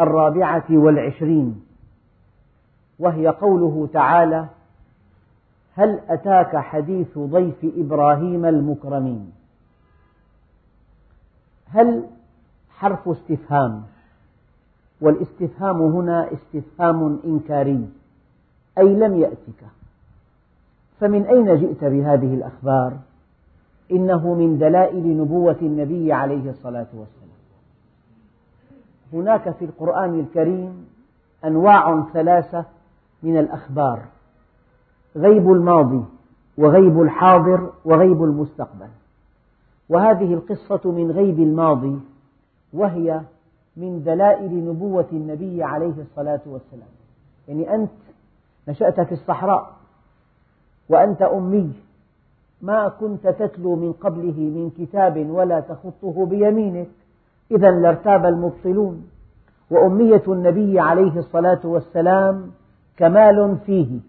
الرابعة والعشرين. وهي قوله تعالى هل أتاك حديث ضيف إبراهيم المكرمين؟ هل حرف استفهام؟ والاستفهام هنا استفهام إنكاري أي لم يأتك. فمن أين جئت بهذه الأخبار؟ إنه من دلائل نبوة النبي عليه الصلاة والسلام. هناك في القرآن الكريم أنواع ثلاثة من الأخبار. غيب الماضي وغيب الحاضر وغيب المستقبل. وهذه القصة من غيب الماضي وهي من دلائل نبوة النبي عليه الصلاة والسلام. يعني أنت نشأت في الصحراء وأنت أمي ما كنت تتلو من قبله من كتاب ولا تخطه بيمينك. إذا لارتاب المبطلون وأمية النبي عليه الصلاة والسلام كمال فيه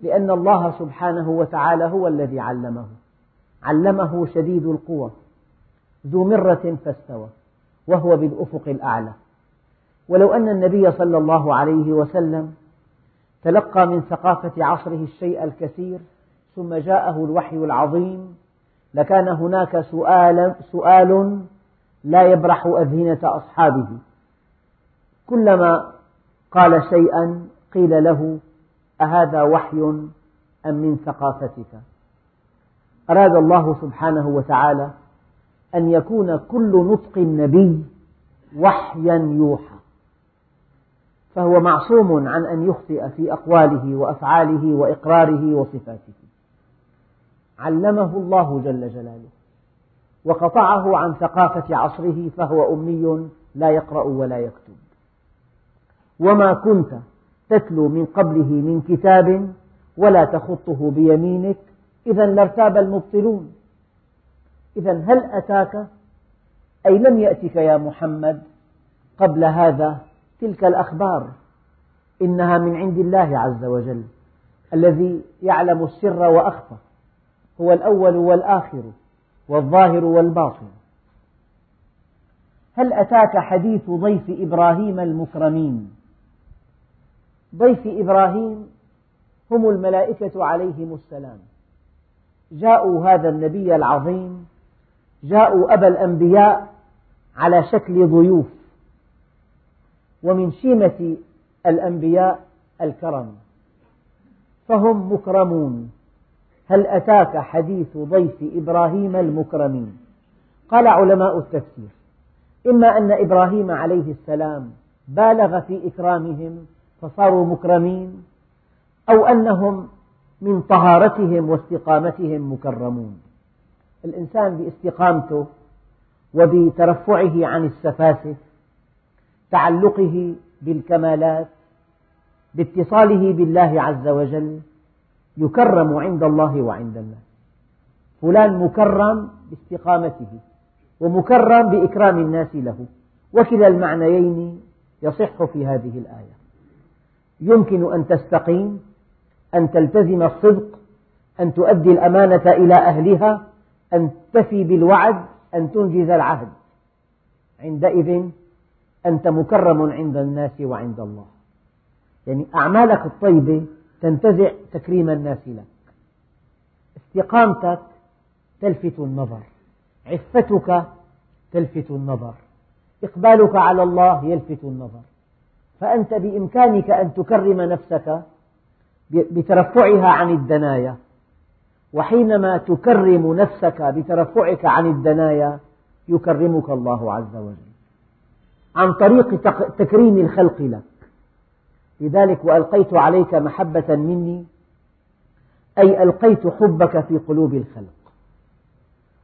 لأن الله سبحانه وتعالى هو الذي علمه علمه شديد القوى ذو مرة فاستوى وهو بالأفق الأعلى. ولو أن النبي صلى الله عليه وسلم تلقى من ثقافة عصره الشيء الكثير ثم جاءه الوحي العظيم لكان هناك سؤال, سؤال لا يبرح أذهنة أصحابه. كلما قال شيئا قيل له أهذا وحي أم من ثقافتك؟ أراد الله سبحانه وتعالى أن يكون كل نطق النبي وحيا يوحى. فهو معصوم عن أن يخطئ في أقواله وأفعاله وإقراره وصفاته. علمه الله جل جلاله. وقطعه عن ثقافة عصره فهو أمي لا يقرأ ولا يكتب. وما كنت تتلو من قبله من كتاب ولا تخطه بيمينك إذا لارتاب المبطلون. إذا هل أتاك؟ أي لم يأتك يا محمد قبل هذا تلك الأخبار؟ إنها من عند الله عز وجل. الذي يعلم السر وأخفى هو الأول والآخر. والظاهر والباطن. هل أتاك حديث ضيف إبراهيم المكرمين؟ ضيف إبراهيم هم الملائكة عليهم السلام. جاءوا هذا النبي العظيم جاءوا أبا الأنبياء على شكل ضيوف ومن شيمة الأنبياء الكرم. فهم مكرمون. هل أتاك حديث ضيف إبراهيم المكرمين؟ قال علماء التفسير إما أن إبراهيم عليه السلام بالغ في إكرامهم فصاروا مكرمين أو أنهم من طهارتهم واستقامتهم مكرمون. الإنسان باستقامته وبترفعه عن السفاسف تعلقه بالكمالات باتصاله بالله عز وجل يكرم عند الله وعند الناس فلان مكرم باستقامته ومكرم بإكرام الناس له. وكلا المعنيين يصح في هذه الآية. يمكن أن تستقيم أن تلتزم الصدق أن تؤدي الأمانة إلى أهلها أن تفي بالوعد أن تنجز العهد. عندئذ أنت مكرم عند الناس وعند الله. يعني أعمالك الطيبة تنتزع تكريم الناس لك. استقامتك تلفت النظر. عفتك تلفت النظر. إقبالك على الله يلفت النظر. فأنت بإمكانك أن تكرم نفسك بترفعها عن الدنايا. وحينما تكرم نفسك بترفعك عن الدنايا يكرمك الله عز وجل. عن طريق تكريم الخلق لك. لذلك وألقيت عليك محبة مني أي ألقيت حبك في قلوب الخلق.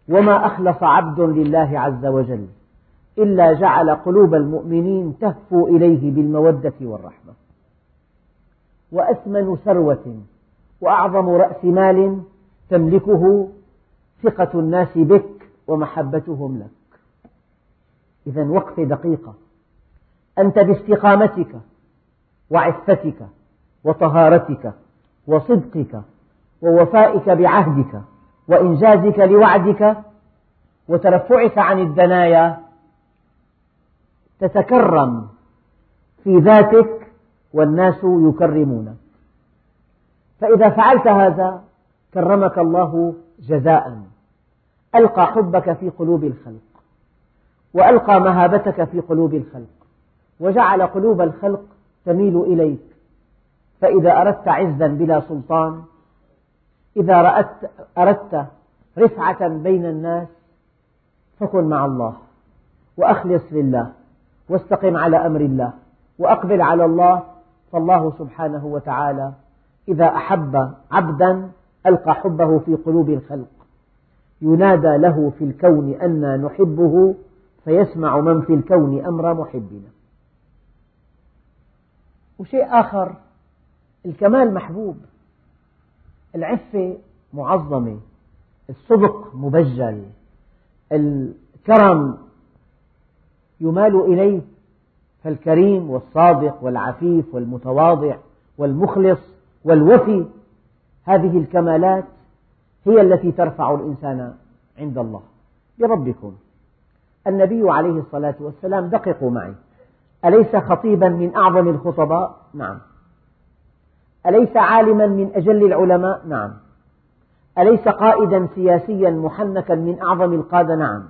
وما أخلص عبد لله عز وجل إلا جعل قلوب المؤمنين تهفو إليه بالمودة والرحمة. وأثمن ثروة وأعظم رأس مال تملكه ثقة الناس بك ومحبتهم لك. إذا وقفة دقيقة. أنت باستقامتك وعفتك وطهارتك وصدقك ووفائك بعهدك وإنجازك لوعدك وترفعك عن الدنايا تتكرم في ذاتك والناس يكرمونك فإذا فعلت هذا كرمك الله جزاء. ألقى حبك في قلوب الخلق وألقى مهابتك في قلوب الخلق وجعل قلوب الخلق تميل إليك. فإذا أردت عزا بلا سلطان إذا أردت رفعة بين الناس فكن مع الله وأخلص لله واستقم على أمر الله وأقبل على الله فالله سبحانه وتعالى إذا أحب عبدا ألقى حبه في قلوب الخلق. ينادى له في الكون أنا نحبه فيسمع من في الكون أمر محبنا. وشيء آخر الكمال محبوب. العفة معظمة الصدق مبجل الكرم يمال إليه فالكريم والصادق والعفيف والمتواضع والمخلص والوفي. هذه الكمالات هي التي ترفع الإنسان عند الله. بربكم. النبي عليه الصلاة والسلام دققوا معي. أليس خطيبا من أعظم الخطباء؟ نعم أليس عالما من أجل العلماء؟ نعم أليس قائدا سياسيا محنكا من أعظم القادة؟ نعم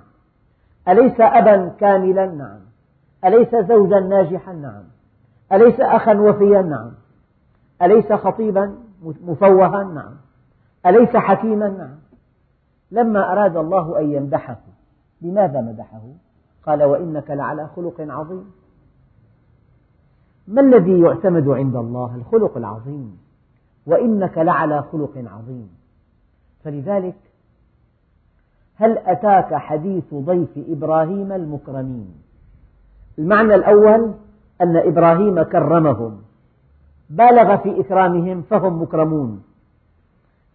أليس أبا كاملا؟ نعم أليس زوجا ناجحا؟ نعم أليس أخا وفيا؟ نعم أليس خطيبا مفوها؟ نعم أليس حكيما؟ نعم لما أراد الله أن يمدحه لماذا مدحه؟ قال وإنك لعلى خلق عظيم ما الذي يعتمد عند الله؟ الخلق العظيم. وإنك لعلى خلق عظيم. فلذلك هل أتاك حديث ضيف إبراهيم المكرمين؟ المعنى الأول أن إبراهيم كرمهم بالغ في إكرامهم فهم مكرمون.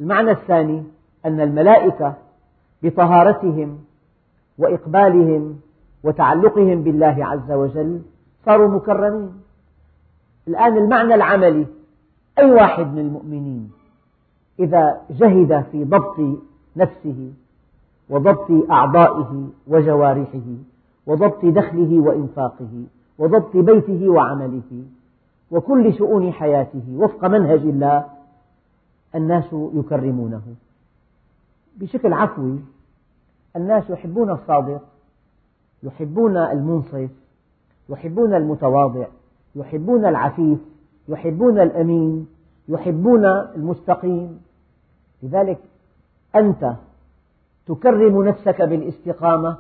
المعنى الثاني أن الملائكة بطهارتهم وإقبالهم وتعلقهم بالله عز وجل صاروا مكرمين. الآن المعنى العملي. أي واحد من المؤمنين إذا جهد في ضبط نفسه وضبط أعضائه وجوارحه وضبط دخله وإنفاقه وضبط بيته وعمله وكل شؤون حياته وفق منهج الله الناس يكرمونه. بشكل عفوي الناس يحبون الصادق يحبون المنصف يحبون المتواضع. يحبون العفيف يحبون الأمين يحبون المستقيم. لذلك أنت تكرم نفسك بالاستقامة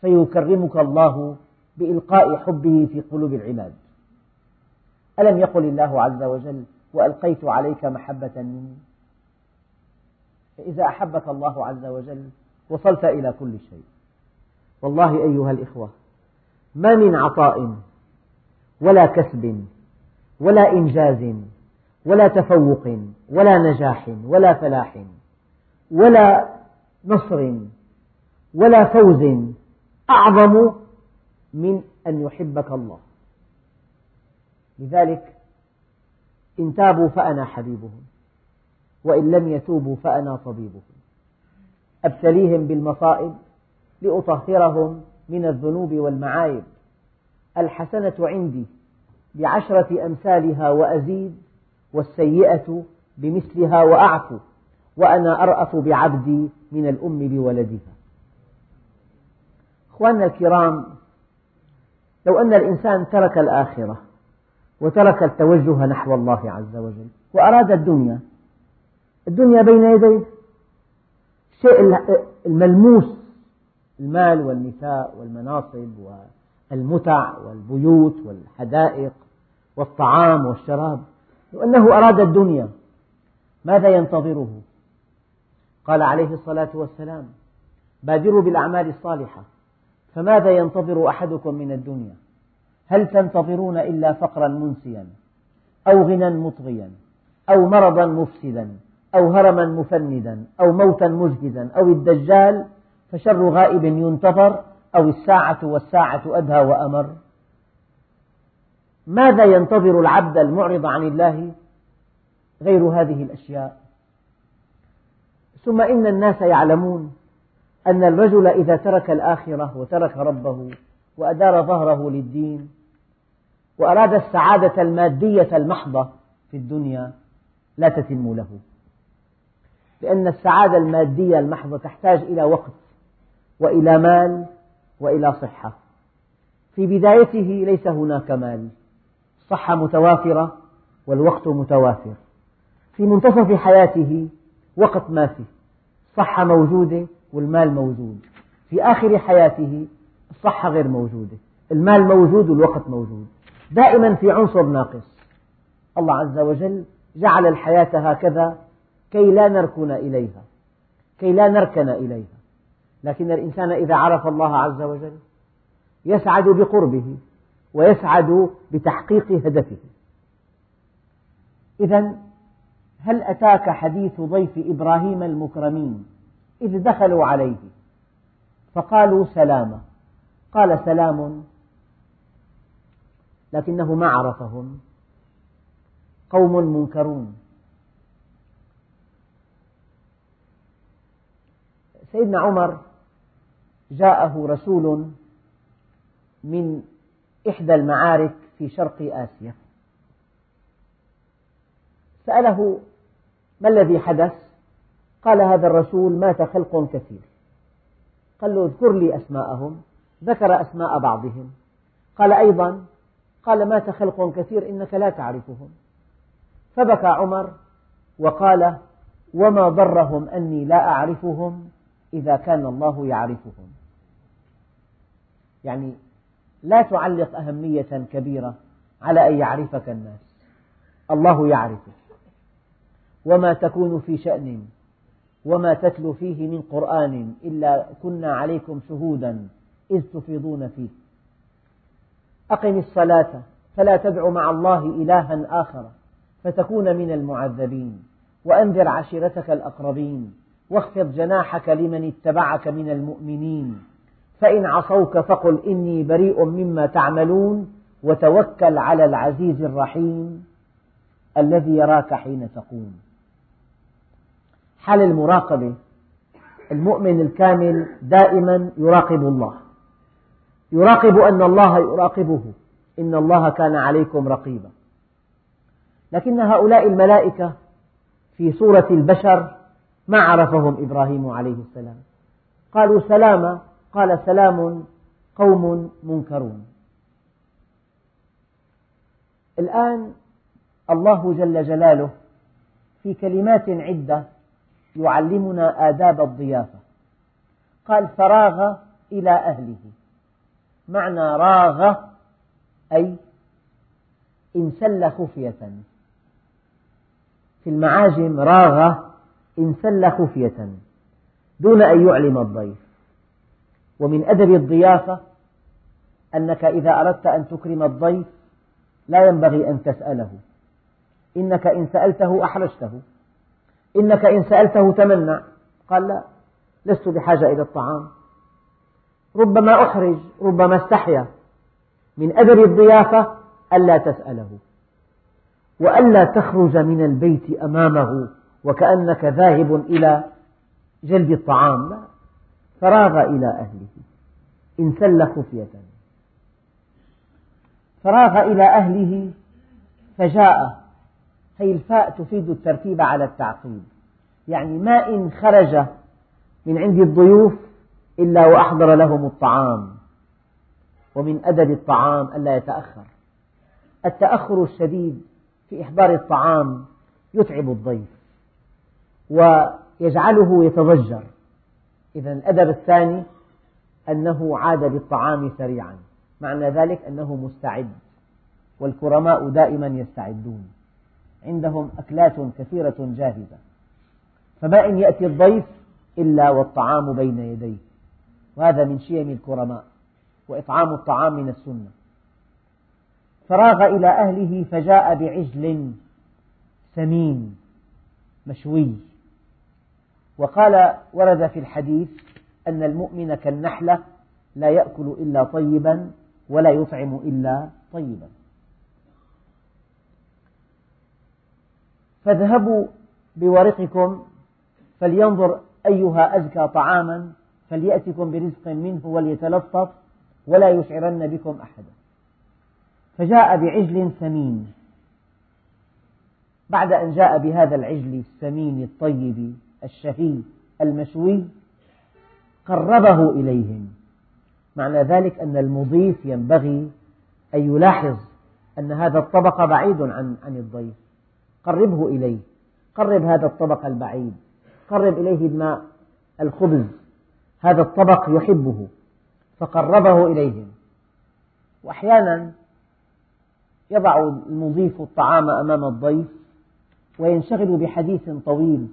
فيكرمك الله بإلقاء حبه في قلوب العباد. ألم يقل الله عز وجل وألقيت عليك محبة مني فإذا أحبك الله عز وجل وصلت إلى كل شيء. والله أيها الإخوة ما من عطاء ولا كسب ولا إنجاز ولا تفوق ولا نجاح ولا فلاح ولا نصر ولا فوز أعظم من أن يحبك الله. لذلك إن تابوا فأنا حبيبهم وإن لم يتوبوا فأنا طبيبهم. أبتليهم بالمصائب لأطهرهم من الذنوب والمعايب. الحسنة عندي بعشرة أمثالها وأزيد والسيئة بمثلها وأعفو وأنا أرأف بعبدي من الأم بولدها أخواننا الكرام لو أن الإنسان ترك الآخرة وترك التوجه نحو الله عز وجل وأراد الدنيا الدنيا بين يديه الشيء الملموس المال والنساء والمناصب والمتع والبيوت والحدائق والطعام والشراب لو أنه أراد الدنيا ماذا ينتظره؟ قال عليه الصلاة والسلام بادروا بالأعمال الصالحة فماذا ينتظر أحدكم من الدنيا؟ هل تنتظرون إلا فقرا منسيا أو غنى مطغيا أو مرضا مفسدا أو هرما مفندا أو موتا مجهزا أو الدجال فشر غائب ينتظر أو الساعة والساعة أدهى وأمر. ماذا ينتظر العبد المعرض عن الله غير هذه الأشياء؟ ثم إن الناس يعلمون أن الرجل إذا ترك الآخرة وترك ربه وأدار ظهره للدين وأراد السعادة المادية المحضة في الدنيا لا تتم له. لأن السعادة المادية المحضة تحتاج إلى وقت وإلى مال وإلى صحة. في بدايته ليس هناك مال. الصحة متوافرة والوقت متوافر. في منتصف حياته وقت ما فيه الصحة موجودة والمال موجود. في آخر حياته الصحة غير موجودة. المال موجود والوقت موجود. دائما في عنصر ناقص. الله عز وجل جعل الحياة هكذا كي لا نركن إليها. كي لا نركن إليها. لكن الإنسان إذا عرف الله عز وجل يسعد بقربه ويسعد بتحقيق هدفه. إذا هل أتاك حديث ضيف إبراهيم المكرمين إذ دخلوا عليه؟ فقالوا سلاما قال سلام. لكنه ما عرفهم. قوم منكرون. سيدنا عمر جاءه رسول من إحدى المعارك في شرق آسيا. سأله ما الذي حدث؟ قال هذا الرسول مات خلق كثير. قال له اذكر لي أسماءهم. ذكر أسماء بعضهم. قال أيضا. قال مات خلق كثير إنك لا تعرفهم. فبكى عمر وقال وما ضرهم أني لا أعرفهم إذا كان الله يعرفهم. يعني لا تعلق أهمية كبيرة على أن يعرفك الناس. الله يعرفك. وما تكون في شأن وما تتلو فيه من قرآن إلا كنا عليكم شهودا إذ تفيضون فيه. أقم الصلاة فلا تدع مع الله إلها آخر فتكون من المعذبين. وأنذر عشيرتك الأقربين واخفض جناحك لمن اتبعك من المؤمنين. فإن عصوك فقل إني بريء مما تعملون وتوكل على العزيز الرحيم الذي يراك حين تقوم. حال المراقبة المؤمن الكامل دائما يراقب الله. يراقب أن الله يراقبه إن الله كان عليكم رقيبا. لكن هؤلاء الملائكة في صورة البشر ما عرفهم إبراهيم عليه السلام. قالوا سلاما قال سلام قوم منكرون. الآن الله جل جلاله في كلمات عدة يعلمنا آداب الضيافة. قال فراغ إلى أهله. معنى راغ أي انسل خفية. في المعاجم راغ انسل خفية. دون أن يعلم الضيف. ومن أدب الضيافة أنك إذا أردت أن تكرم الضيف لا ينبغي أن تسأله. إنك إن سألته أحرجته. إنك إن سألته تمنع. قال لا لست بحاجة إلى الطعام. ربما أحرج ربما استحيا. من أدب الضيافة ألا تسأله. وألا تخرج من البيت أمامه وكأنك ذاهب إلى جلب الطعام. لا. فراغ إلى أهله. انسل خفية. فراغ إلى أهله فجاء. هي الفاء تفيد الترتيب على التعقيب. يعني ما إن خرج من عند الضيوف إلا وأحضر لهم الطعام. ومن أدب الطعام ألا يتأخر. التأخر الشديد في إحضار الطعام يتعب الضيف. ويجعله يتضجر. إذا الأدب الثاني أنه عاد بالطعام سريعا معنى ذلك أنه مستعد والكرماء دائما يستعدون. عندهم أكلات كثيرة جاهزة. فما إن يأتي الضيف إلا والطعام بين يديه. وهذا من شيم الكرماء وإطعام الطعام من السنة. فراغ إلى أهله فجاء بعجل سمين مشوي. وقال ورد في الحديث أن المؤمن كالنحلة لا يأكل إلا طيبا ولا يطعم إلا طيبا. فاذهبوا بورقكم فلينظر أيها أزكى طعاما فليأتكم برزق منه وليتلطف ولا يشعرن بكم أحدا. فجاء بعجل سمين. بعد أن جاء بهذا العجل السمين الطيب الشهي المشوي قربه إليهم. معنى ذلك أن المضيف ينبغي أن يلاحظ أن هذا الطبق بعيد عن عن الضيف. قربه إليه. قرب هذا الطبق البعيد. قرب إليه الماء الخبز. هذا الطبق يحبه. فقربه إليهم. وأحيانا يضع المضيف الطعام أمام الضيف وينشغل بحديث طويل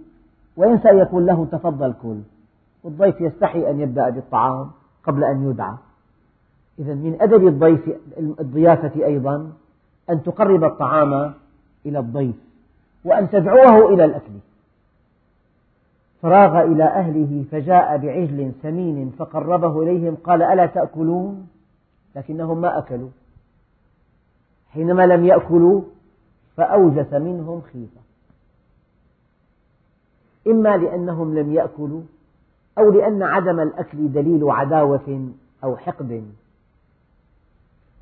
وينسى أن يقول له تفضل كل. والضيف يستحي أن يبدأ بالطعام قبل أن يدعى. إذا من أدب الضيف الضيافة أيضا أن تقرب الطعام إلى الضيف وأن تدعوه إلى الأكل. فراغ إلى أهله فجاء بعجل سمين فقربه إليهم قال ألا تأكلون؟ لكنهم ما أكلوا. حينما لم يأكلوا فأوجس منهم خيفة. إما لأنهم لم يأكلوا أو لأن عدم الأكل دليل عداوة أو حقد.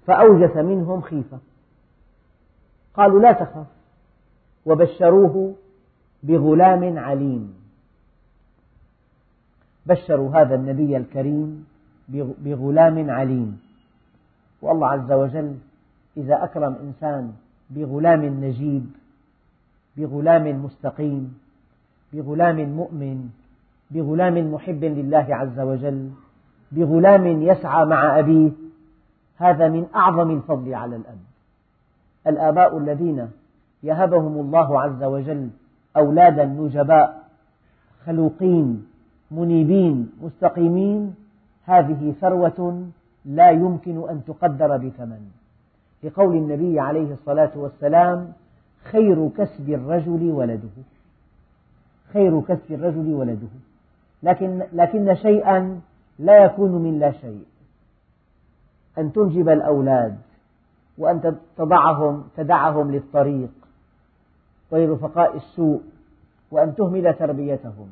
فأوجس منهم خيفة. قالوا لا تخف وبشروه بغلام عليم. بشروا هذا النبي الكريم بغلام عليم. والله عز وجل إذا أكرم إنسان بغلام نجيب بغلام مستقيم بغلام مؤمن بغلام محب لله عز وجل بغلام يسعى مع أبيه هذا من أعظم الفضل على الأب. الآباء الذين يهبهم الله عز وجل أولادا نجباء خلوقين منيبين مستقيمين هذه ثروة لا يمكن أن تقدر بثمن. لقول النبي عليه الصلاة والسلام خير كسب الرجل ولده. خير كسب الرجل ولده. لكن, لكن شيئا لا يكون من لا شيء. أن تنجب الأولاد وأن تضعهم تدعهم للطريق ولرفقاء السوء وأن تهمل تربيتهم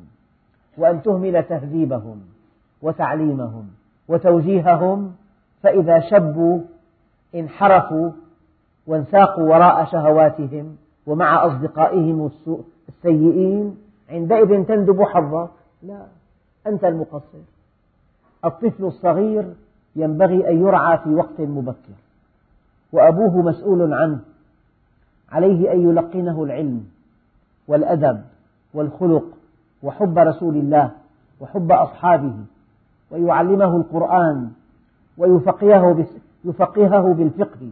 وأن تهمل تهذيبهم وتعليمهم وتوجيههم فإذا شبوا انحرفوا وانساقوا وراء شهواتهم ومع أصدقائهم السيئين عندئذ تندب حظك لا أنت المقصر. الطفل الصغير ينبغي أن يرعى في وقت مبكر وأبوه مسؤول عنه. عليه أن يلقنه العلم والأدب والخلق وحب رسول الله وحب أصحابه ويعلمه القرآن ويفقهه يفقهه بالفقه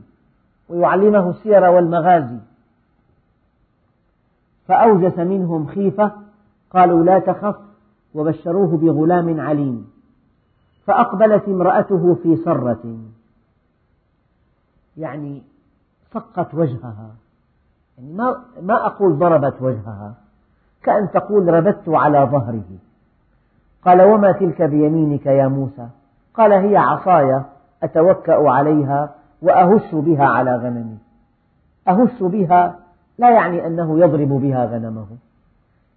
ويعلمه السير والمغازي. فأوجس منهم خيفة قالوا لا تخف وبشروه بغلام عليم. فأقبلت امرأته في سرة يعني صقت وجهها. يعني ما, ما أقول ضربت وجهها. كأن تقول ربت على ظهره. قال وما تلك بيمينك يا موسى؟ قال هي عصاي أتوكأ عليها وأهش بها على غنمي. أهش بها لا يعني أنه يضرب بها غنمه.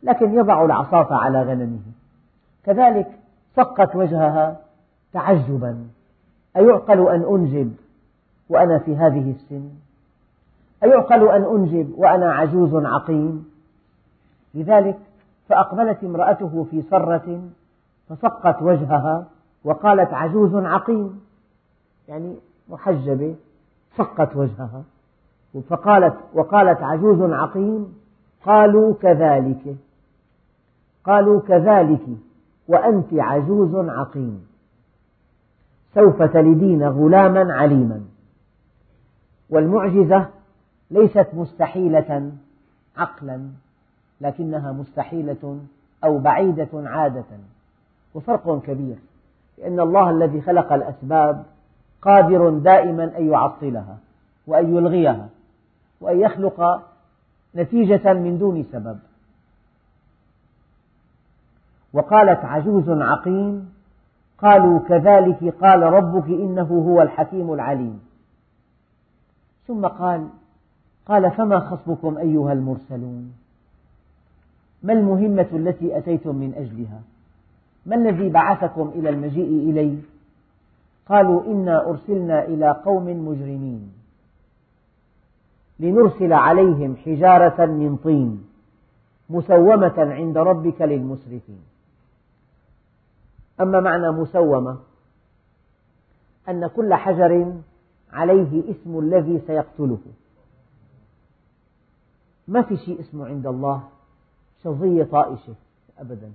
لكن يضع العصاة على غنمه. كذلك صقت وجهها تعجبا. أيعقل أن أنجب وأنا في هذه السن؟ أيعقل أن أنجب وأنا عجوز عقيم؟ لذلك فأقبلت امرأته في سرة فصقت وجهها وقالت عجوز عقيم. يعني محجبة صقت وجهها. فقالت وقالت عجوز عقيم قالوا كذلك. قالوا كذلك وأنت عجوز عقيم. سوف تلدين غلاما عليما. والمعجزة ليست مستحيلة عقلا لكنها مستحيلة أو بعيدة عادة. وفرق كبير لأن الله الذي خلق الأسباب قادر دائما أن يعطلها وأن يلغيها وأن يخلق نتيجة من دون سبب. وقالت عجوز عقيم قالوا كذلك قال ربك إنه هو الحكيم العليم. ثم قال قال فما خصبكم أيها المرسلون؟ ما المهمة التي أتيتم من أجلها؟ ما الذي بعثكم إلى المجيء إلي قالوا إنا أرسلنا إلى قوم مجرمين لنرسل عليهم حجارة من طين مسومة عند ربك للمسرفين. أما معنى مسومة أن كل حجر عليه اسم الذي سيقتله. ما في شيء اسمه عند الله شظية طائشة أبدا.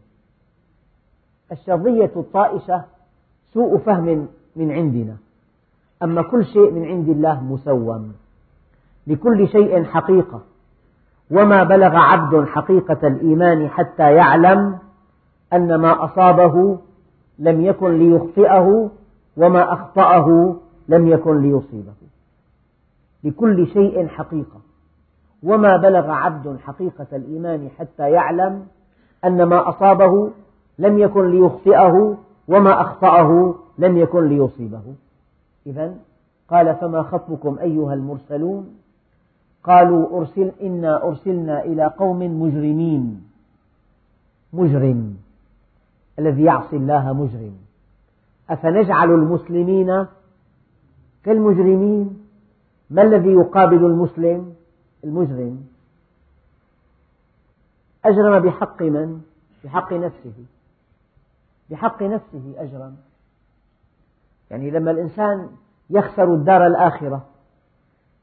الشظية الطائشة سوء فهم من عندنا. أما كل شيء من عند الله مسوم. لكل شيء حقيقة. وما بلغ عبد حقيقة الإيمان حتى يعلم أن ما أصابه لم يكن ليخطئه وما أخطأه لم يكن ليصيبه. لكل شيء حقيقة. وما بلغ عبد حقيقة الإيمان حتى يعلم أن ما أصابه لم يكن ليخطئه وما أخطأه لم يكن ليصيبه. إذا قال فما خطبكم أيها المرسلون؟ قالوا أرسل إنا أرسلنا إلى قوم مجرمين. مجرم. الذي يعصي الله مجرم. أفنجعل المسلمين كالمجرمين؟ ما الذي يقابل المسلم؟ المجرم. أجرم بحق من؟ بحق نفسه. بحق نفسه أجرم. يعني لما الإنسان يخسر الدار الآخرة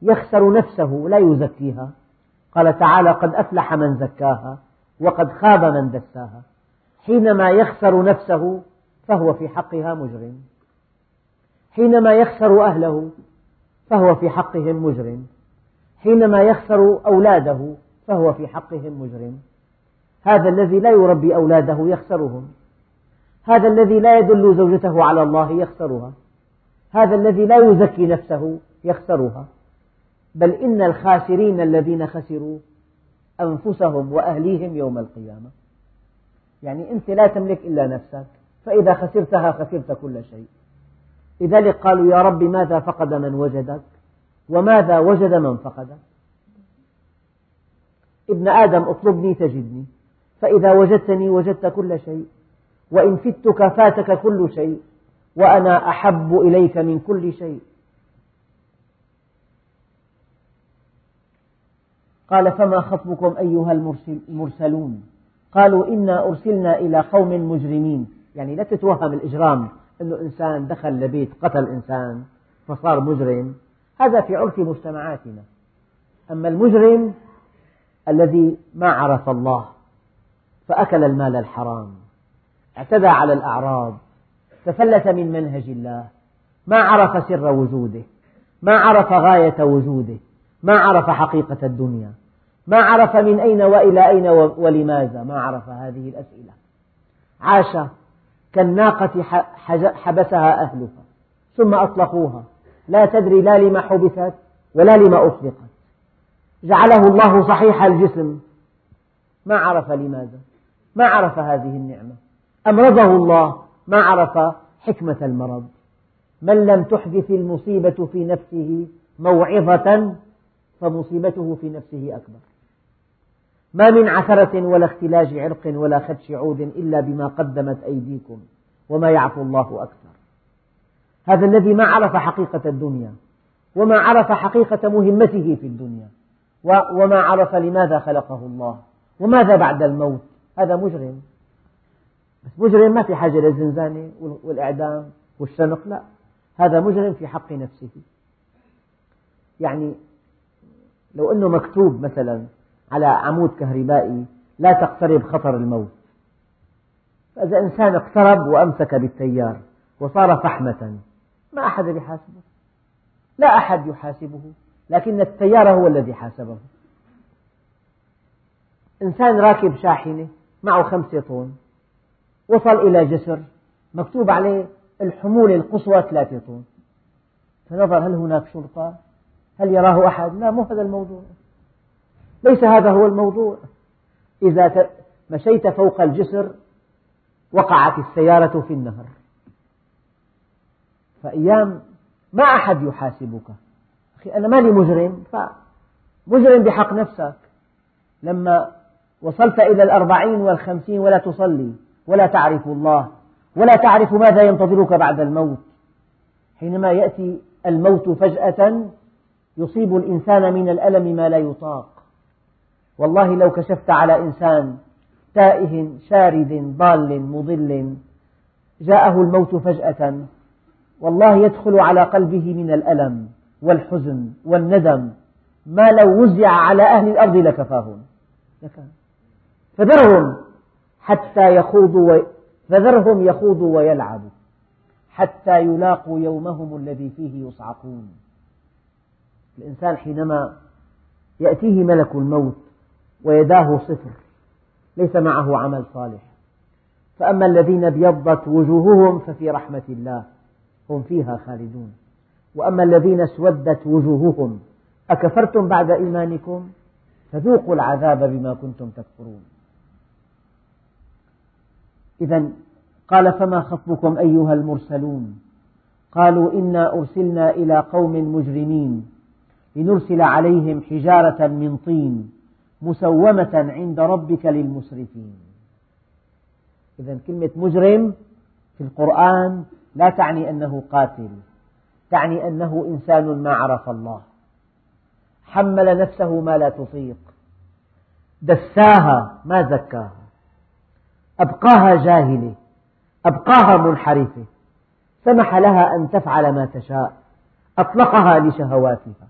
يخسر نفسه لا يزكيها. قال تعالى قد أفلح من زكاها وقد خاب من دساها. حينما يخسر نفسه فهو في حقها مجرم. حينما يخسر أهله فهو في حقهم مجرم. حينما يخسر أولاده فهو في حقهم مجرم. هذا الذي لا يربي أولاده يخسرهم. هذا الذي لا يدل زوجته على الله يخسرها. هذا الذي لا يزكي نفسه يخسرها. بل إن الخاسرين الذين خسروا أنفسهم وأهليهم يوم القيامة. يعني أنت لا تملك إلا نفسك فإذا خسرتها خسرت كل شيء. لذلك قالوا يا رب ماذا فقد من وجدك؟ وماذا وجد من فقدك؟ ابن آدم اطلبني تجدني. فإذا وجدتني وجدت كل شيء. وإن فتك فاتك كل شيء. وأنا أحب إليك من كل شيء. قال فما خطبكم أيها المرسلون؟ قالوا إنا أرسلنا إلى قوم مجرمين. يعني لا تتوهم الإجرام أنه إنسان دخل لبيت قتل إنسان فصار مجرم. هذا في عرف مجتمعاتنا. أما المجرم الذي ما عرف الله فأكل المال الحرام اعتدى على الأعراض تفلت من منهج الله ما عرف سر وجوده ما عرف غاية وجوده ما عرف حقيقة الدنيا. ما عرف من أين وإلى أين ولماذا؟ ما عرف هذه الأسئلة. عاش كالناقة حبسها أهلها ثم أطلقوها. لا تدري لا لما حبست ولا لما أطلقت. جعله الله صحيح الجسم. ما عرف لماذا؟ ما عرف هذه النعمة. أمرضه الله. ما عرف حكمة المرض. من لم تحدث المصيبة في نفسه موعظة فمصيبته في نفسه أكبر. ما من عثرة ولا اختلاج عرق ولا خدش عود إلا بما قدمت أيديكم وما يعفو الله أكثر. هذا الذي ما عرف حقيقة الدنيا وما عرف حقيقة مهمته في الدنيا وما عرف لماذا خلقه الله وماذا بعد الموت. هذا مجرم. بس مجرم ما في حاجة للزنزانة والإعدام والشنق لا. هذا مجرم في حق نفسه. يعني لو أنه مكتوب مثلا على عمود كهربائي لا تقترب خطر الموت. فإذا إنسان اقترب وأمسك بالتيار وصار فحمة ما أحد يحاسبه لا أحد يحاسبه لكن التيار هو الذي حاسبه. إنسان راكب شاحنة معه خمسة طن وصل إلى جسر مكتوب عليه الحمولة القصوى ثلاثة طن. فنظر هل هناك شرطة؟ هل يراه أحد؟ لا مو هذا الموضوع. ليس هذا هو الموضوع. إذا مشيت فوق الجسر وقعت السيارة في النهر. فأيام ما أحد يحاسبك. أخي أنا مالي مجرم. فمجرم بحق نفسك. لما وصلت إلى الأربعين والخمسين ولا تصلي ولا تعرف الله ولا تعرف ماذا ينتظرك بعد الموت. حينما يأتي الموت فجأة يصيب الإنسان من الألم ما لا يطاق. والله لو كشفت على إنسان تائه شارد ضال مضل جاءه الموت فجأة والله يدخل على قلبه من الألم والحزن والندم ما لو وزع على أهل الأرض لكفاهم. فذرهم حتى يخوضوا فذرهم يخوضوا ويلعبوا حتى يلاقوا يومهم الذي فيه يصعقون. الإنسان حينما يأتيه ملك الموت ويداه صفر. ليس معه عمل صالح. فأما الذين ابيضت وجوههم ففي رحمة الله. هم فيها خالدون. وأما الذين اسودت وجوههم أكفرتم بعد إيمانكم؟ فذوقوا العذاب بما كنتم تكفرون. إذا قال فما خطبكم أيها المرسلون؟ قالوا إنا أرسلنا إلى قوم مجرمين لنرسل عليهم حجارة من طين. مسومة عند ربك للمسرفين. إذا كلمة مجرم في القرآن لا تعني أنه قاتل تعني أنه إنسان ما عرف الله. حمل نفسه ما لا تطيق. دساها ما زكاها. أبقاها جاهلة أبقاها منحرفة. سمح لها أن تفعل ما تشاء. أطلقها لشهواتها.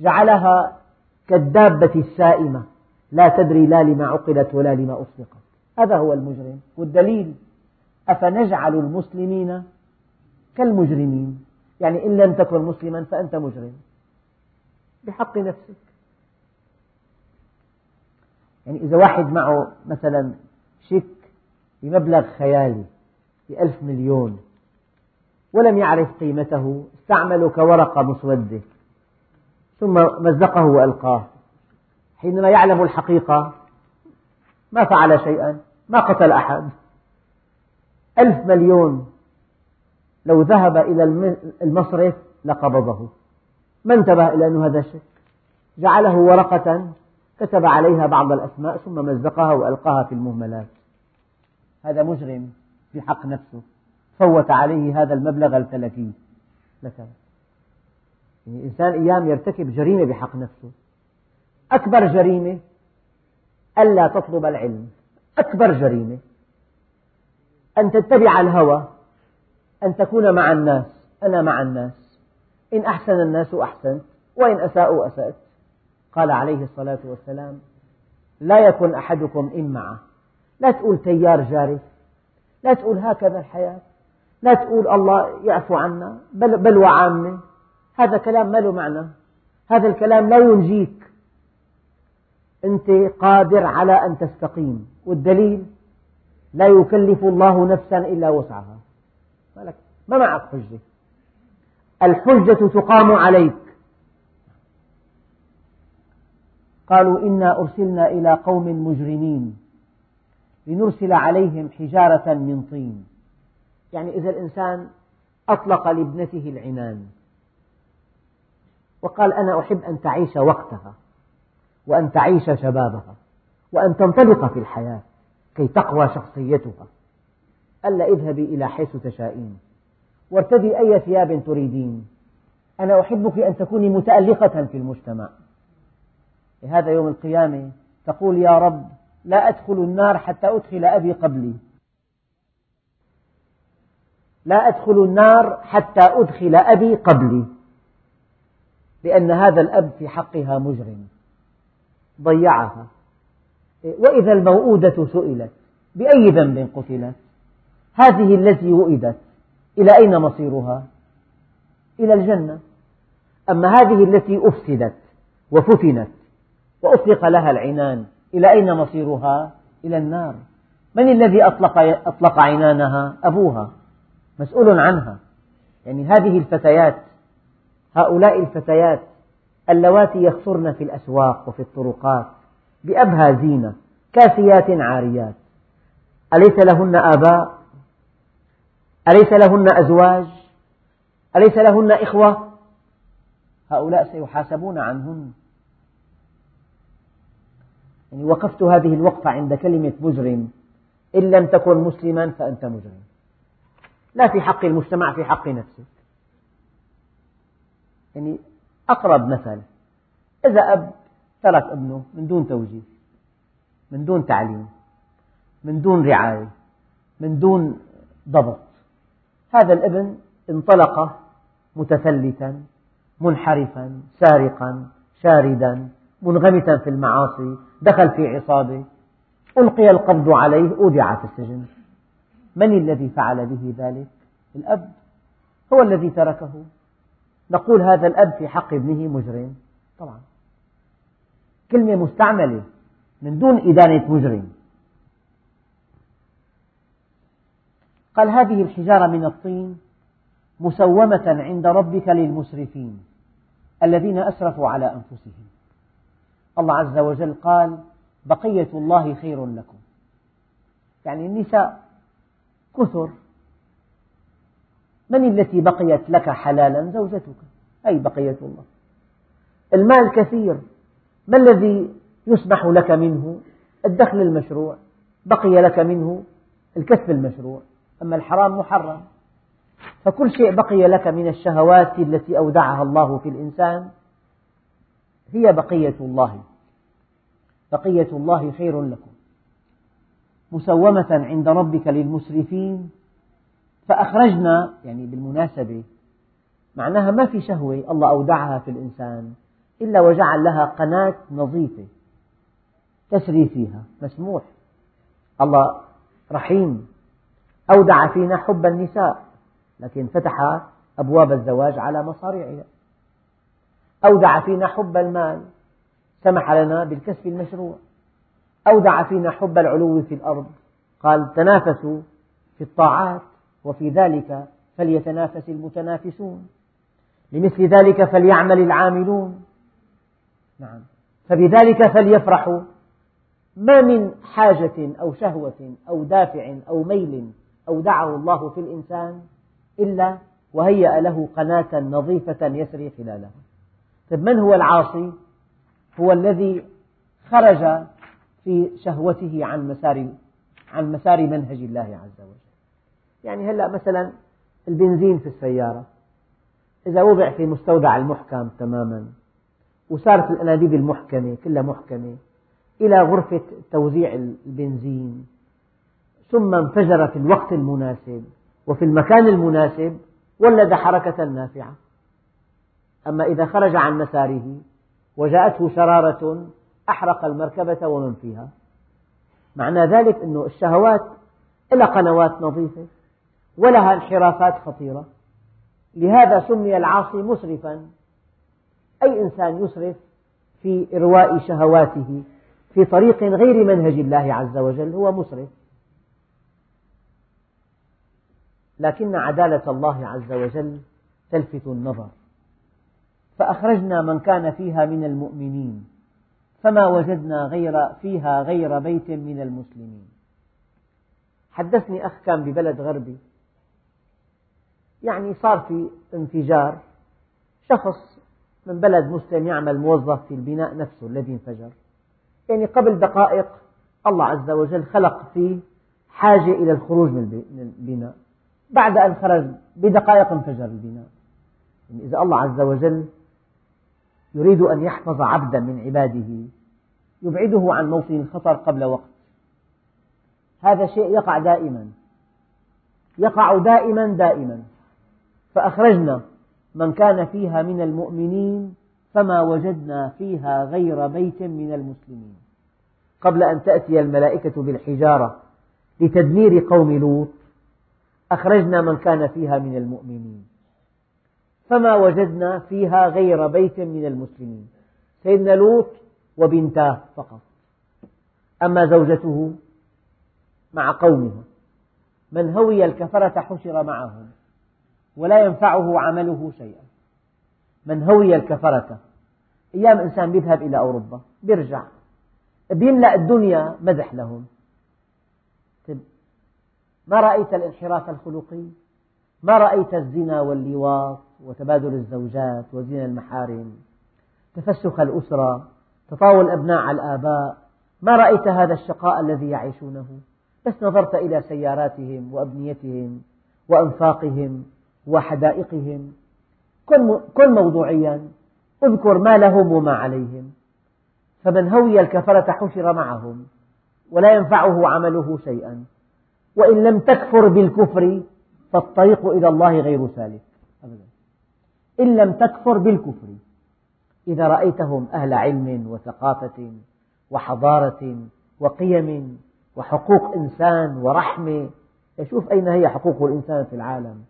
جعلها كالدابة السائمة لا تدري لا لما عقلت ولا لما أطلقت هذا هو المجرم. والدليل أفنجعل المسلمين كالمجرمين؟ يعني إن لم تكن مسلما فأنت مجرم. بحق نفسك. يعني إذا واحد معه مثلا شيك بمبلغ خيالي بألف مليون ولم يعرف قيمته استعمله كورقة مسودة. ثم مزقه وألقاه. حينما يعلم الحقيقة ما فعل شيئا ما قتل أحد. ألف مليون لو ذهب إلى المصرف لقبضه. ما انتبه إلى أن هذا شرك جعله ورقة كتب عليها بعض الأسماء ثم مزقها وألقاها في المهملات. هذا مجرم في حق نفسه. فوت عليه هذا المبلغ الفلكي. مثلا يعني الإنسان أيام يرتكب جريمة بحق نفسه. أكبر جريمة ألا تطلب العلم. أكبر جريمة. أن تتبع الهوى. أن تكون مع الناس. أنا مع الناس. إن أحسن الناس أحسنت وإن أساءوا أسأت قال عليه الصلاة والسلام لا يكن أحدكم إمعة لا تقول تيار جارف لا تقول هكذا الحياة. لا تقول الله يعفو عنا. بل بلوى عامة هذا كلام ما له معنى. هذا الكلام لا ينجيك. أنت قادر على أن تستقيم. والدليل لا يكلف الله نفسا إلا وسعها. ما ما معك حجة. الحجة تقام عليك. قالوا إنا أرسلنا إلى قوم مجرمين لنرسل عليهم حجارة من طين. يعني إذا الإنسان أطلق لابنته العنان. وقال أنا أحب أن تعيش وقتها وأن تعيش شبابها وأن تنطلق في الحياة كي تقوى شخصيتها. ألا اذهبي إلى حيث تشائين وارتدي أي ثياب تريدين. أنا أحبك أن تكوني متألقة في المجتمع. هذا يوم القيامة تقول يا رب لا أدخل النار حتى أدخل أبي قبلي. لا أدخل النار حتى أدخل أبي قبلي. بأن هذا الأب في حقها مجرم. ضيعها. وإذا الموءودة سئلت بأي ذنب قتلت؟ هذه التي وئدت إلى أين مصيرها؟ إلى الجنة. أما هذه التي أفسدت وفتنت وأطلق لها العنان إلى أين مصيرها؟ إلى النار. من الذي أطلق, أطلق عنانها؟ أبوها. مسؤول عنها. يعني هذه الفتيات هؤلاء الفتيات اللواتي يخطرن في الأسواق وفي الطرقات بأبهى زينة كاسيات عاريات. أليس لهن آباء؟ أليس لهن أزواج؟ أليس لهن إخوة؟ هؤلاء سيحاسبون عنهن. يعني وقفت هذه الوقفة عند كلمة مجرم. إن لم تكن مسلما فأنت مجرم. لا في حق المجتمع في حق نفسك. يعني أقرب مثل. إذا أب ترك أبنه من دون توجيه من دون تعليم من دون رعاية من دون ضبط. هذا الابن انطلق متفلتا منحرفا سارقا شاردا منغمسا في المعاصي دخل في عصابة. ألقي القبض عليه أودع في السجن. من الذي فعل به ذلك؟ الأب هو الذي تركه. نقول هذا الأب في حق ابنه مجرم. طبعا. كلمة مستعملة من دون إدانة مجرم. قال هذه الحجارة من الطين مسومة عند ربك للمسرفين الذين أسرفوا على أنفسهم. الله عز وجل قال بقية الله خير لكم. يعني النساء كثر من التي بقيت لك حلالا زوجتك؟ أي بقية الله. المال كثير. ما الذي يسمح لك منه؟ الدخل المشروع. بقي لك منه الكسب المشروع. أما الحرام محرم. فكل شيء بقي لك من الشهوات التي أودعها الله في الإنسان هي بقية الله. بقية الله خير لكم. مسومة عند ربك للمسرفين فأخرجنا يعني بالمناسبة معناها ما في شهوة الله أودعها في الإنسان إلا وجعل لها قناة نظيفة تسري فيها مسموح. الله رحيم أودع فينا حب النساء لكن فتح أبواب الزواج على مصاريعنا أودع فينا حب المال سمح لنا بالكسب المشروع. أودع فينا حب العلو في الأرض قال تنافسوا في الطاعات. وفي ذلك فليتنافس المتنافسون. لمثل ذلك فليعمل العاملون. نعم. فبذلك فليفرحوا. ما من حاجة أو شهوة أو دافع أو ميل أودعه الله في الإنسان إلا وهيأ له قناة نظيفة يسري خلالها. طيب من هو العاصي؟ هو الذي خرج في شهوته عن مسار عن مسار منهج الله عز وجل. يعني هلا مثلا البنزين في السيارة إذا وضع في مستودع المحكم تماما وصارت الأنابيب المحكمة كلها محكمة إلى غرفة توزيع البنزين ثم انفجر في الوقت المناسب وفي المكان المناسب ولد حركة نافعة. أما إذا خرج عن مساره وجاءته شرارة أحرق المركبة ومن فيها. معنى ذلك أن الشهوات لها قنوات نظيفة. ولها انحرافات خطيرة. لهذا سمي العاصي مسرفا. أي إنسان يسرف في إرواء شهواته في طريق غير منهج الله عز وجل هو مسرف. لكن عدالة الله عز وجل تلفت النظر. فأخرجنا من كان فيها من المؤمنين فما وجدنا غير فيها غير بيت من المسلمين. حدثني أخ كان ببلد غربي. يعني صار في انفجار. شخص من بلد مسلم يعمل موظف في البناء نفسه الذي انفجر. يعني قبل دقائق الله عز وجل خلق فيه حاجة إلى الخروج من البناء. بعد أن خرج بدقائق انفجر البناء. يعني إذا الله عز وجل يريد أن يحفظ عبدا من عباده يبعده عن موطن الخطر قبل وقت. هذا شيء يقع دائما. يقع دائما دائما. فأخرجنا من كان فيها من المؤمنين فما وجدنا فيها غير بيت من المسلمين. قبل أن تأتي الملائكة بالحجارة لتدمير قوم لوط أخرجنا من كان فيها من المؤمنين. فما وجدنا فيها غير بيت من المسلمين. سيدنا لوط وبنتاه فقط. أما زوجته مع قومه من هوي الكفرة حشر معهم. ولا ينفعه عمله شيئا. من هوي الكفرة أيام إنسان يذهب إلى أوروبا يرجع بيملأ الدنيا مدح لهم. طيب، ما رأيت الانحراف الخلقي؟ ما رأيت الزنا واللواط وتبادل الزوجات وزنا المحارم؟ تفسخ الأسرة تطاول الأبناء على الآباء. ما رأيت هذا الشقاء الذي يعيشونه؟ بس نظرت إلى سياراتهم وأبنيتهم وأنفاقهم. وحدائقهم كن موضوعيا اذكر ما لهم وما عليهم. فمن هوي الكفرة حشر معهم ولا ينفعه عمله شيئا. وإن لم تكفر بالكفر فالطريق إلى الله غير سالك. أبدا. إن لم تكفر بالكفر إذا رأيتهم أهل علم وثقافة وحضارة وقيم وحقوق إنسان ورحمة شوف أين هي حقوق الإنسان في العالم.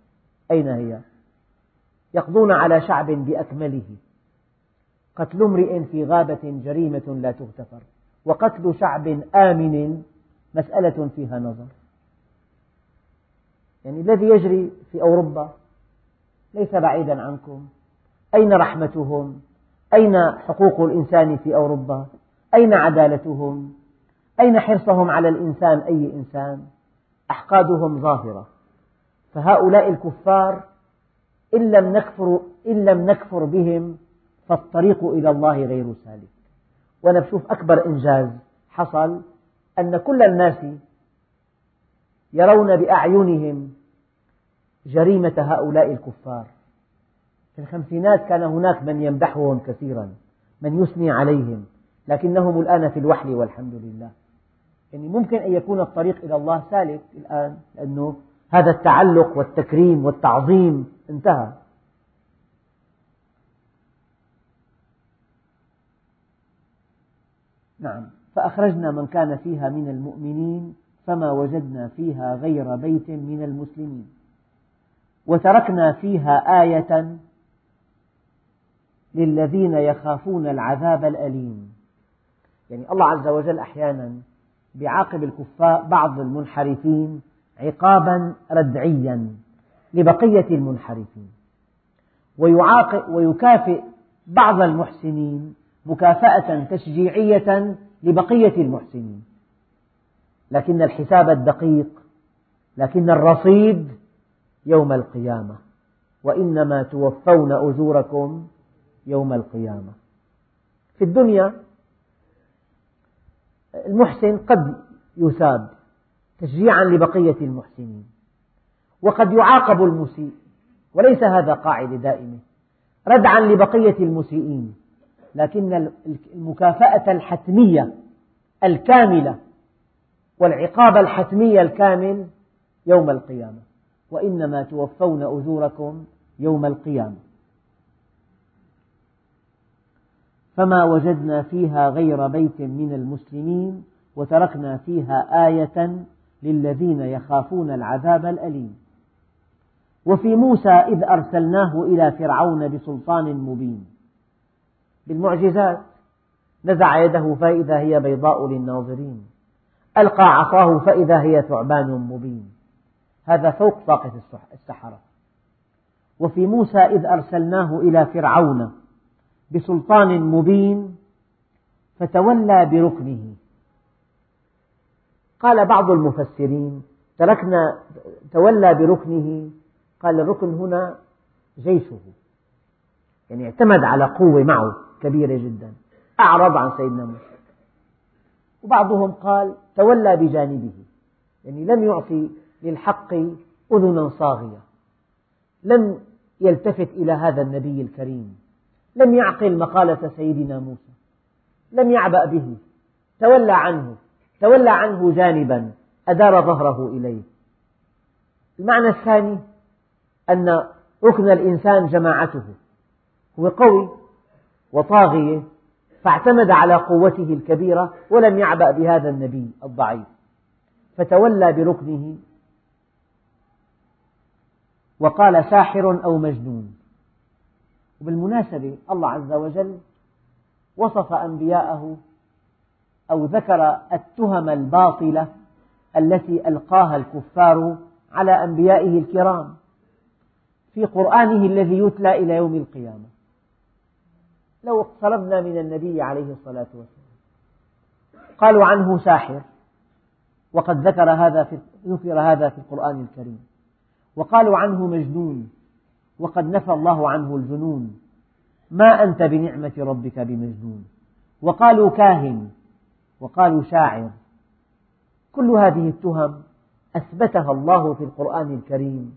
أين هي؟ يقضون على شعب بأكمله. قتل امرئ في غابة جريمة لا تغتفر. وقتل شعب آمن مسألة فيها نظر. يعني الذي يجري في أوروبا ليس بعيدا عنكم. أين رحمتهم؟ أين حقوق الإنسان في أوروبا؟ أين عدالتهم؟ أين حرصهم على الإنسان أي إنسان؟ أحقادهم ظاهرة. فهؤلاء الكفار إن لم نكفر, إن لم نكفر بهم فالطريق إلى الله غير سالك. وأنا بشوف أكبر إنجاز حصل أن كل الناس يرون بأعينهم جريمة هؤلاء الكفار. في الخمسينات كان هناك من يمدحهم كثيرا من يثني عليهم لكنهم الآن في الوحل والحمد لله. يعني ممكن أن يكون الطريق إلى الله سالك الآن لأنه هذا التعلق والتكريم والتعظيم انتهى. نعم. فأخرجنا من كان فيها من المؤمنين فما وجدنا فيها غير بيت من المسلمين. وتركنا فيها آية للذين يخافون العذاب الأليم. يعني الله عز وجل أحيانا بيعاقب الكفار بعض المنحرفين عقابا ردعيا لبقية المنحرفين. ويكافئ بعض المحسنين مكافأة تشجيعية لبقية المحسنين. لكن الحساب الدقيق لكن الرصيد يوم القيامة. وإنما توفون أجوركم يوم القيامة. في الدنيا المحسن قد يثاب. تشجيعا لبقية المحسنين. وقد يعاقب المسيء وليس هذا قاعدة دائمة ردعا لبقية المسيئين. لكن المكافأة الحتمية الكاملة والعقاب الحتمي الكامل يوم القيامة. وإنما توفون أجوركم يوم القيامة. فما وجدنا فيها غير بيت من المسلمين وتركنا فيها آية للذين يخافون العذاب الأليم. وفي موسى إذ أرسلناه إلى فرعون بسلطان مبين. بالمعجزات نزع يده فإذا هي بيضاء للناظرين. ألقى عصاه فإذا هي ثعبان مبين. هذا فوق طاقة السحرة. وفي موسى إذ أرسلناه إلى فرعون بسلطان مبين فتولى بركنه. قال بعض المفسرين تركنا تولى بركنه قال الركن هنا جيشه. يعني اعتمد على قوة معه كبيرة جدا. أعرض عن سيدنا موسى وبعضهم قال تولى بجانبه. يعني لم يعطي للحق أذنا صاغية. لم يلتفت إلى هذا النبي الكريم. لم يعقل مقالة سيدنا موسى. لم يعبأ به. تولى عنه. تولى عنه جانبا أدار ظهره إليه. المعنى الثاني أن ركن الإنسان جماعته هو قوي وطاغية فاعتمد على قوته الكبيرة ولم يعبأ بهذا النبي الضعيف. فتولى بركنه وقال ساحر أو مجنون. وبالمناسبة الله عز وجل وصف أنبياءه أو ذكر التهم الباطلة التي ألقاها الكفار على أنبيائه الكرام في قرآنه الذي يتلى إلى يوم القيامة. لو اقتربنا من النبي عليه الصلاة والسلام. قالوا عنه ساحر. وقد ذكر هذا في ذكر هذا في القرآن الكريم. وقالوا عنه مجنون. وقد نفى الله عنه الجنون. ما أنت بنعمة ربك بمجنون. وقالوا كاهن. وقالوا شاعر. كل هذه التهم أثبتها الله في القرآن الكريم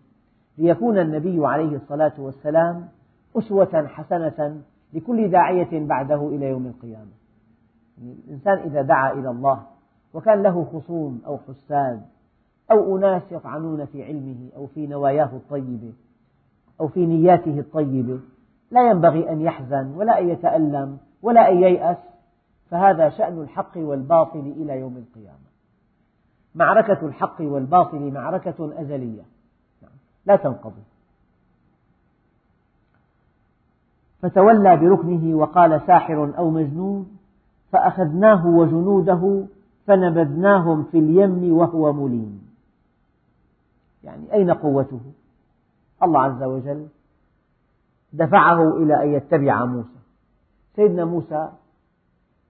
ليكون النبي عليه الصلاة والسلام أسوة حسنة لكل داعية بعده إلى يوم القيامة. الإنسان إذا دعا إلى الله وكان له خصوم أو حساد أو أناس يطعنون في علمه أو في نواياه الطيبة أو في نياته الطيبة لا ينبغي أن يحزن ولا أن يتألم ولا أن ييأس فهذا شأن الحق والباطل إلى يوم القيامة. معركة الحق والباطل معركة أزلية. لا تنقضي. فتولى بركنه وقال ساحر أو مجنون فأخذناه وجنوده فنبذناهم في اليم وهو مليم. يعني أين قوته؟ الله عز وجل دفعه إلى أن يتبع موسى. سيدنا موسى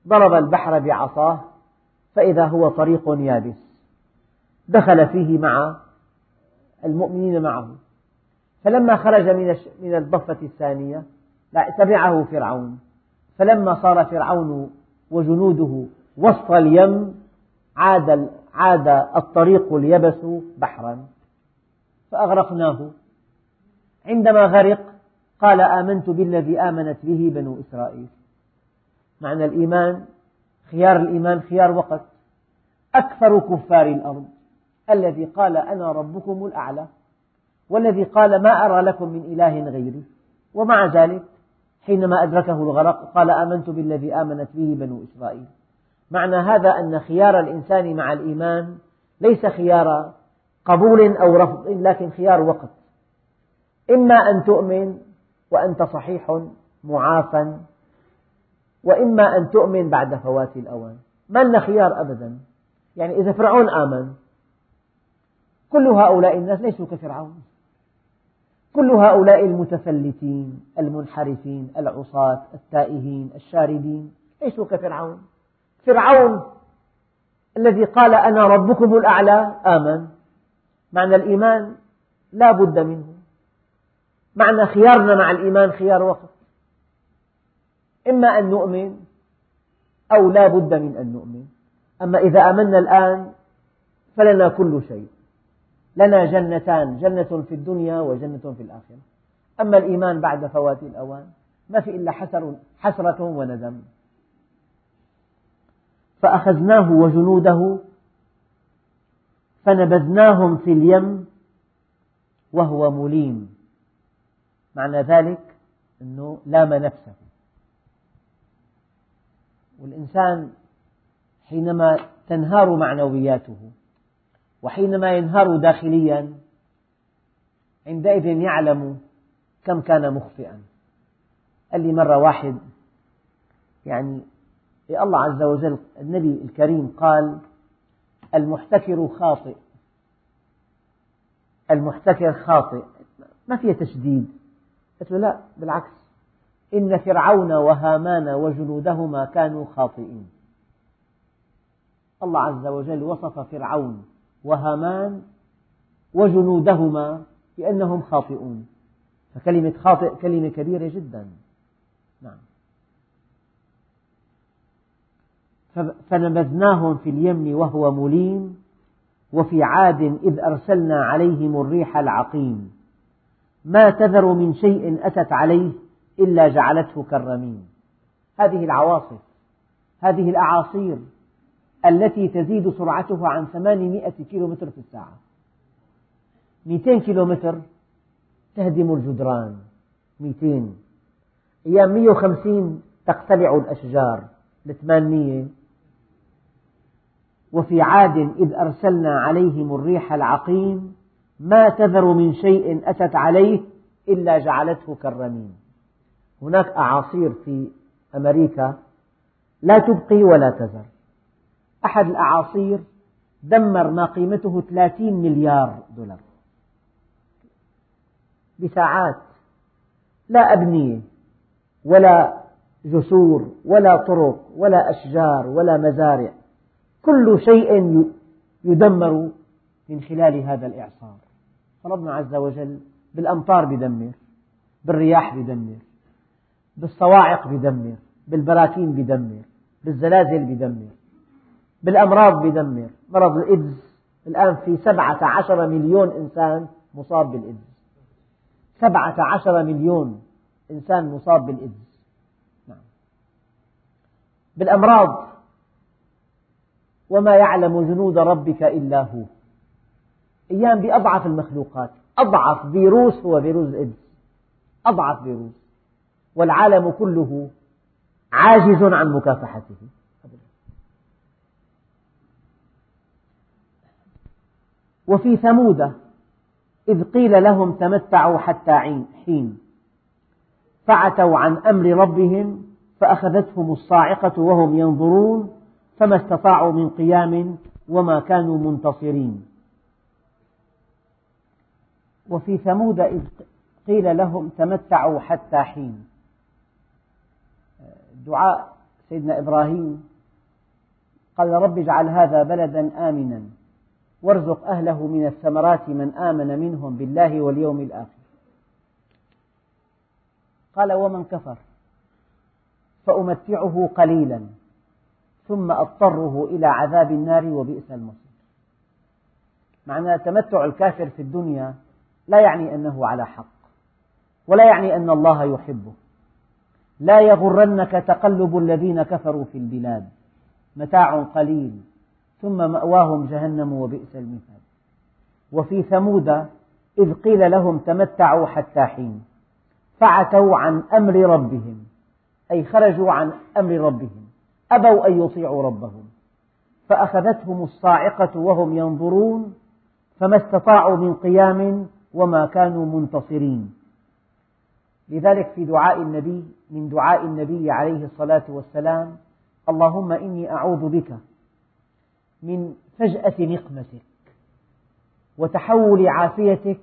ضرب البحر بعصاه فإذا هو طريق يابس. دخل فيه مع المؤمنين معه. فلما خرج من الضفة الثانية تبعه فرعون. فلما صار فرعون وجنوده وسط اليم عاد عاد الطريق اليبس بحرا. فأغرقناه. عندما غرق قال آمنت بالذي آمنت به بنو إسرائيل. معنى الإيمان خيار الإيمان خيار وقت. أكثر كفار الأرض. الذي قال أنا ربكم الأعلى. والذي قال ما أرى لكم من إله غيري. ومع ذلك حينما أدركه الغرق قال آمنت بالذي آمنت به بنو إسرائيل. معنى هذا أن خيار الإنسان مع الإيمان ليس خيار قبول أو رفض لكن خيار وقت. إما أن تؤمن وأنت صحيح معافى وإما أن تؤمن بعد فوات الأوان. ما لنا خيار أبدا. يعني إذا فرعون آمن كل هؤلاء الناس ليسوا كفرعون. كل هؤلاء المتفلتين المنحرفين العصاة التائهين الشاردين ليسوا كفرعون. فرعون الذي قال أنا ربكم الأعلى آمن. معنى الإيمان لا بد منه. معنى خيارنا مع الإيمان خيار وقت. إما أن نؤمن أو لا بد من أن نؤمن. أما إذا آمنا الآن فلنا كل شيء. لنا جنتان جنة في الدنيا وجنة في الآخرة. أما الإيمان بعد فوات الأوان ما في إلا حسر حسرة وندم. فأخذناه وجنوده فنبذناهم في اليم وهو مليم. معنى ذلك أنه لام نفسه والإنسان حينما تنهار معنوياته وحينما ينهار داخليا عندئذ يعلم كم كان مخطئا. قال لي مرة واحد يعني الله عز وجل النبي الكريم قال المحتكر خاطئ. المحتكر خاطئ. ما فيها تشديد. قلت له لا بالعكس. إن فرعون وهامان وجنودهما كانوا خاطئين. الله عز وجل وصف فرعون وهامان وجنودهما بأنهم خاطئون. فكلمة خاطئ كلمة كبيرة جدا. نعم. فنبذناهم في اليم وهو مليم وفي عاد إذ أرسلنا عليهم الريح العقيم. ما تذر من شيء أتت عليه إلا جعلته كالرميم. هذه العواصف هذه الأعاصير التي تزيد سرعتها عن 800 كيلومتر في الساعة. 200 كيلومتر تهدم الجدران. 200 أيام 150 تقتلع الأشجار لثمانمية وفي عاد إذ أرسلنا عليهم الريح العقيم ما تذر من شيء أتت عليه إلا جعلته كالرميم. هناك أعاصير في أمريكا لا تبقي ولا تذر أحد الأعاصير دمر ما قيمته 30 مليار دولار. بساعات لا أبنية ولا جسور ولا طرق ولا أشجار ولا مزارع. كل شيء يدمر من خلال هذا الإعصار. فربنا عز وجل بالأمطار بدمر بالرياح بدمر بالصواعق بدمر بالبراكين بدمر بالزلازل بدمر بالأمراض بدمر مرض الإيدز الآن في سبعة عشر مليون إنسان مصاب بالإيدز سبعة عشر مليون إنسان مصاب بالإيدز نعم. بالأمراض. وما يعلم جنود ربك إلا هو. أيام بأضعف المخلوقات. أضعف فيروس هو فيروس الإيدز أضعف فيروس. والعالم كله عاجز عن مكافحته. وفي ثمود إذ قيل لهم تمتعوا حتى حين. فعتوا عن أمر ربهم فأخذتهم الصاعقة وهم ينظرون فما استطاعوا من قيام وما كانوا منتصرين. وفي ثمود إذ قيل لهم تمتعوا حتى حين. دعاء سيدنا إبراهيم. قال رب اجعل هذا بلدا آمنا وارزق أهله من الثمرات من آمن منهم بالله واليوم الآخر. قال ومن كفر فأمتعه قليلا ثم أضطره إلى عذاب النار وبئس المصير. معنى تمتع الكافر في الدنيا لا يعني أنه على حق ولا يعني أن الله يحبه. لا يغرنك تقلب الذين كفروا في البلاد. متاع قليل. ثم مأواهم جهنم وبئس المثال. وفي ثمود إذ قيل لهم تمتعوا حتى حين. فعتوا عن أمر ربهم. أي خرجوا عن أمر ربهم. أبوا أن يطيعوا ربهم. فأخذتهم الصاعقة وهم ينظرون. فما استطاعوا من قيام وما كانوا منتصرين. لذلك في دعاء النبي من دعاء النبي عليه الصلاة والسلام اللهم إني أعوذ بك من فجأة نقمتك وتحول عافيتك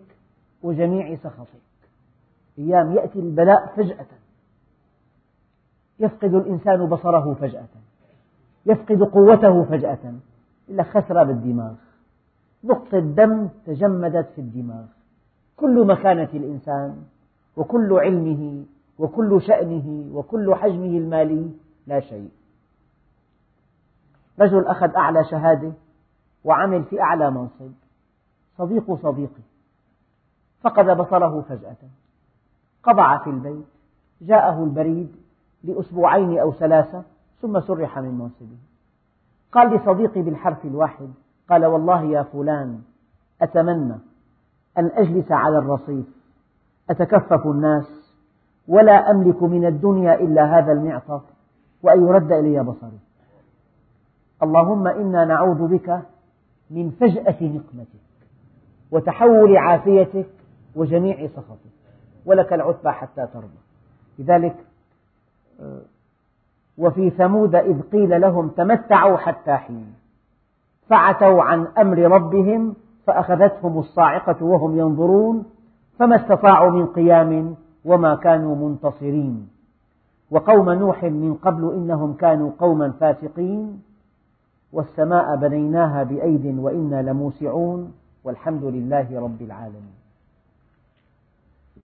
وجميع سخطك. أيام يأتي البلاء فجأة. يفقد الإنسان بصره فجأة. يفقد قوته فجأة. إلا خسر بالدماغ. نقطة دم تجمدت في الدماغ. كل مكانة الإنسان وكل علمه وكل شأنه وكل حجمه المالي لا شيء. رجل أخذ أعلى شهادة وعمل في أعلى منصب. صديق صديقي فقد بصره فجأة. قضع في البيت. جاءه البريد لأسبوعين أو ثلاثة ثم سرح من منصبه. قال لصديقي بالحرف الواحد. قال والله يا فلان أتمنى أن أجلس على الرصيف. أتكفف الناس ولا أملك من الدنيا إلا هذا المعطف وأن يرد إلي بصري. اللهم إنا نعوذ بك من فجأة نقمتك وتحول عافيتك وجميع سخطك. ولك العتبى حتى ترضى. لذلك آه، وفي ثمود إذ قيل لهم تمتعوا حتى حين. فعتوا عن أمر ربهم فأخذتهم الصاعقة وهم ينظرون فما استطاعوا من قيام وما كانوا منتصرين. وقوم نوح من قبل إنهم كانوا قوما فاسقين. والسماء بنيناها بأيد وإنا لموسعون. والحمد لله رب العالمين.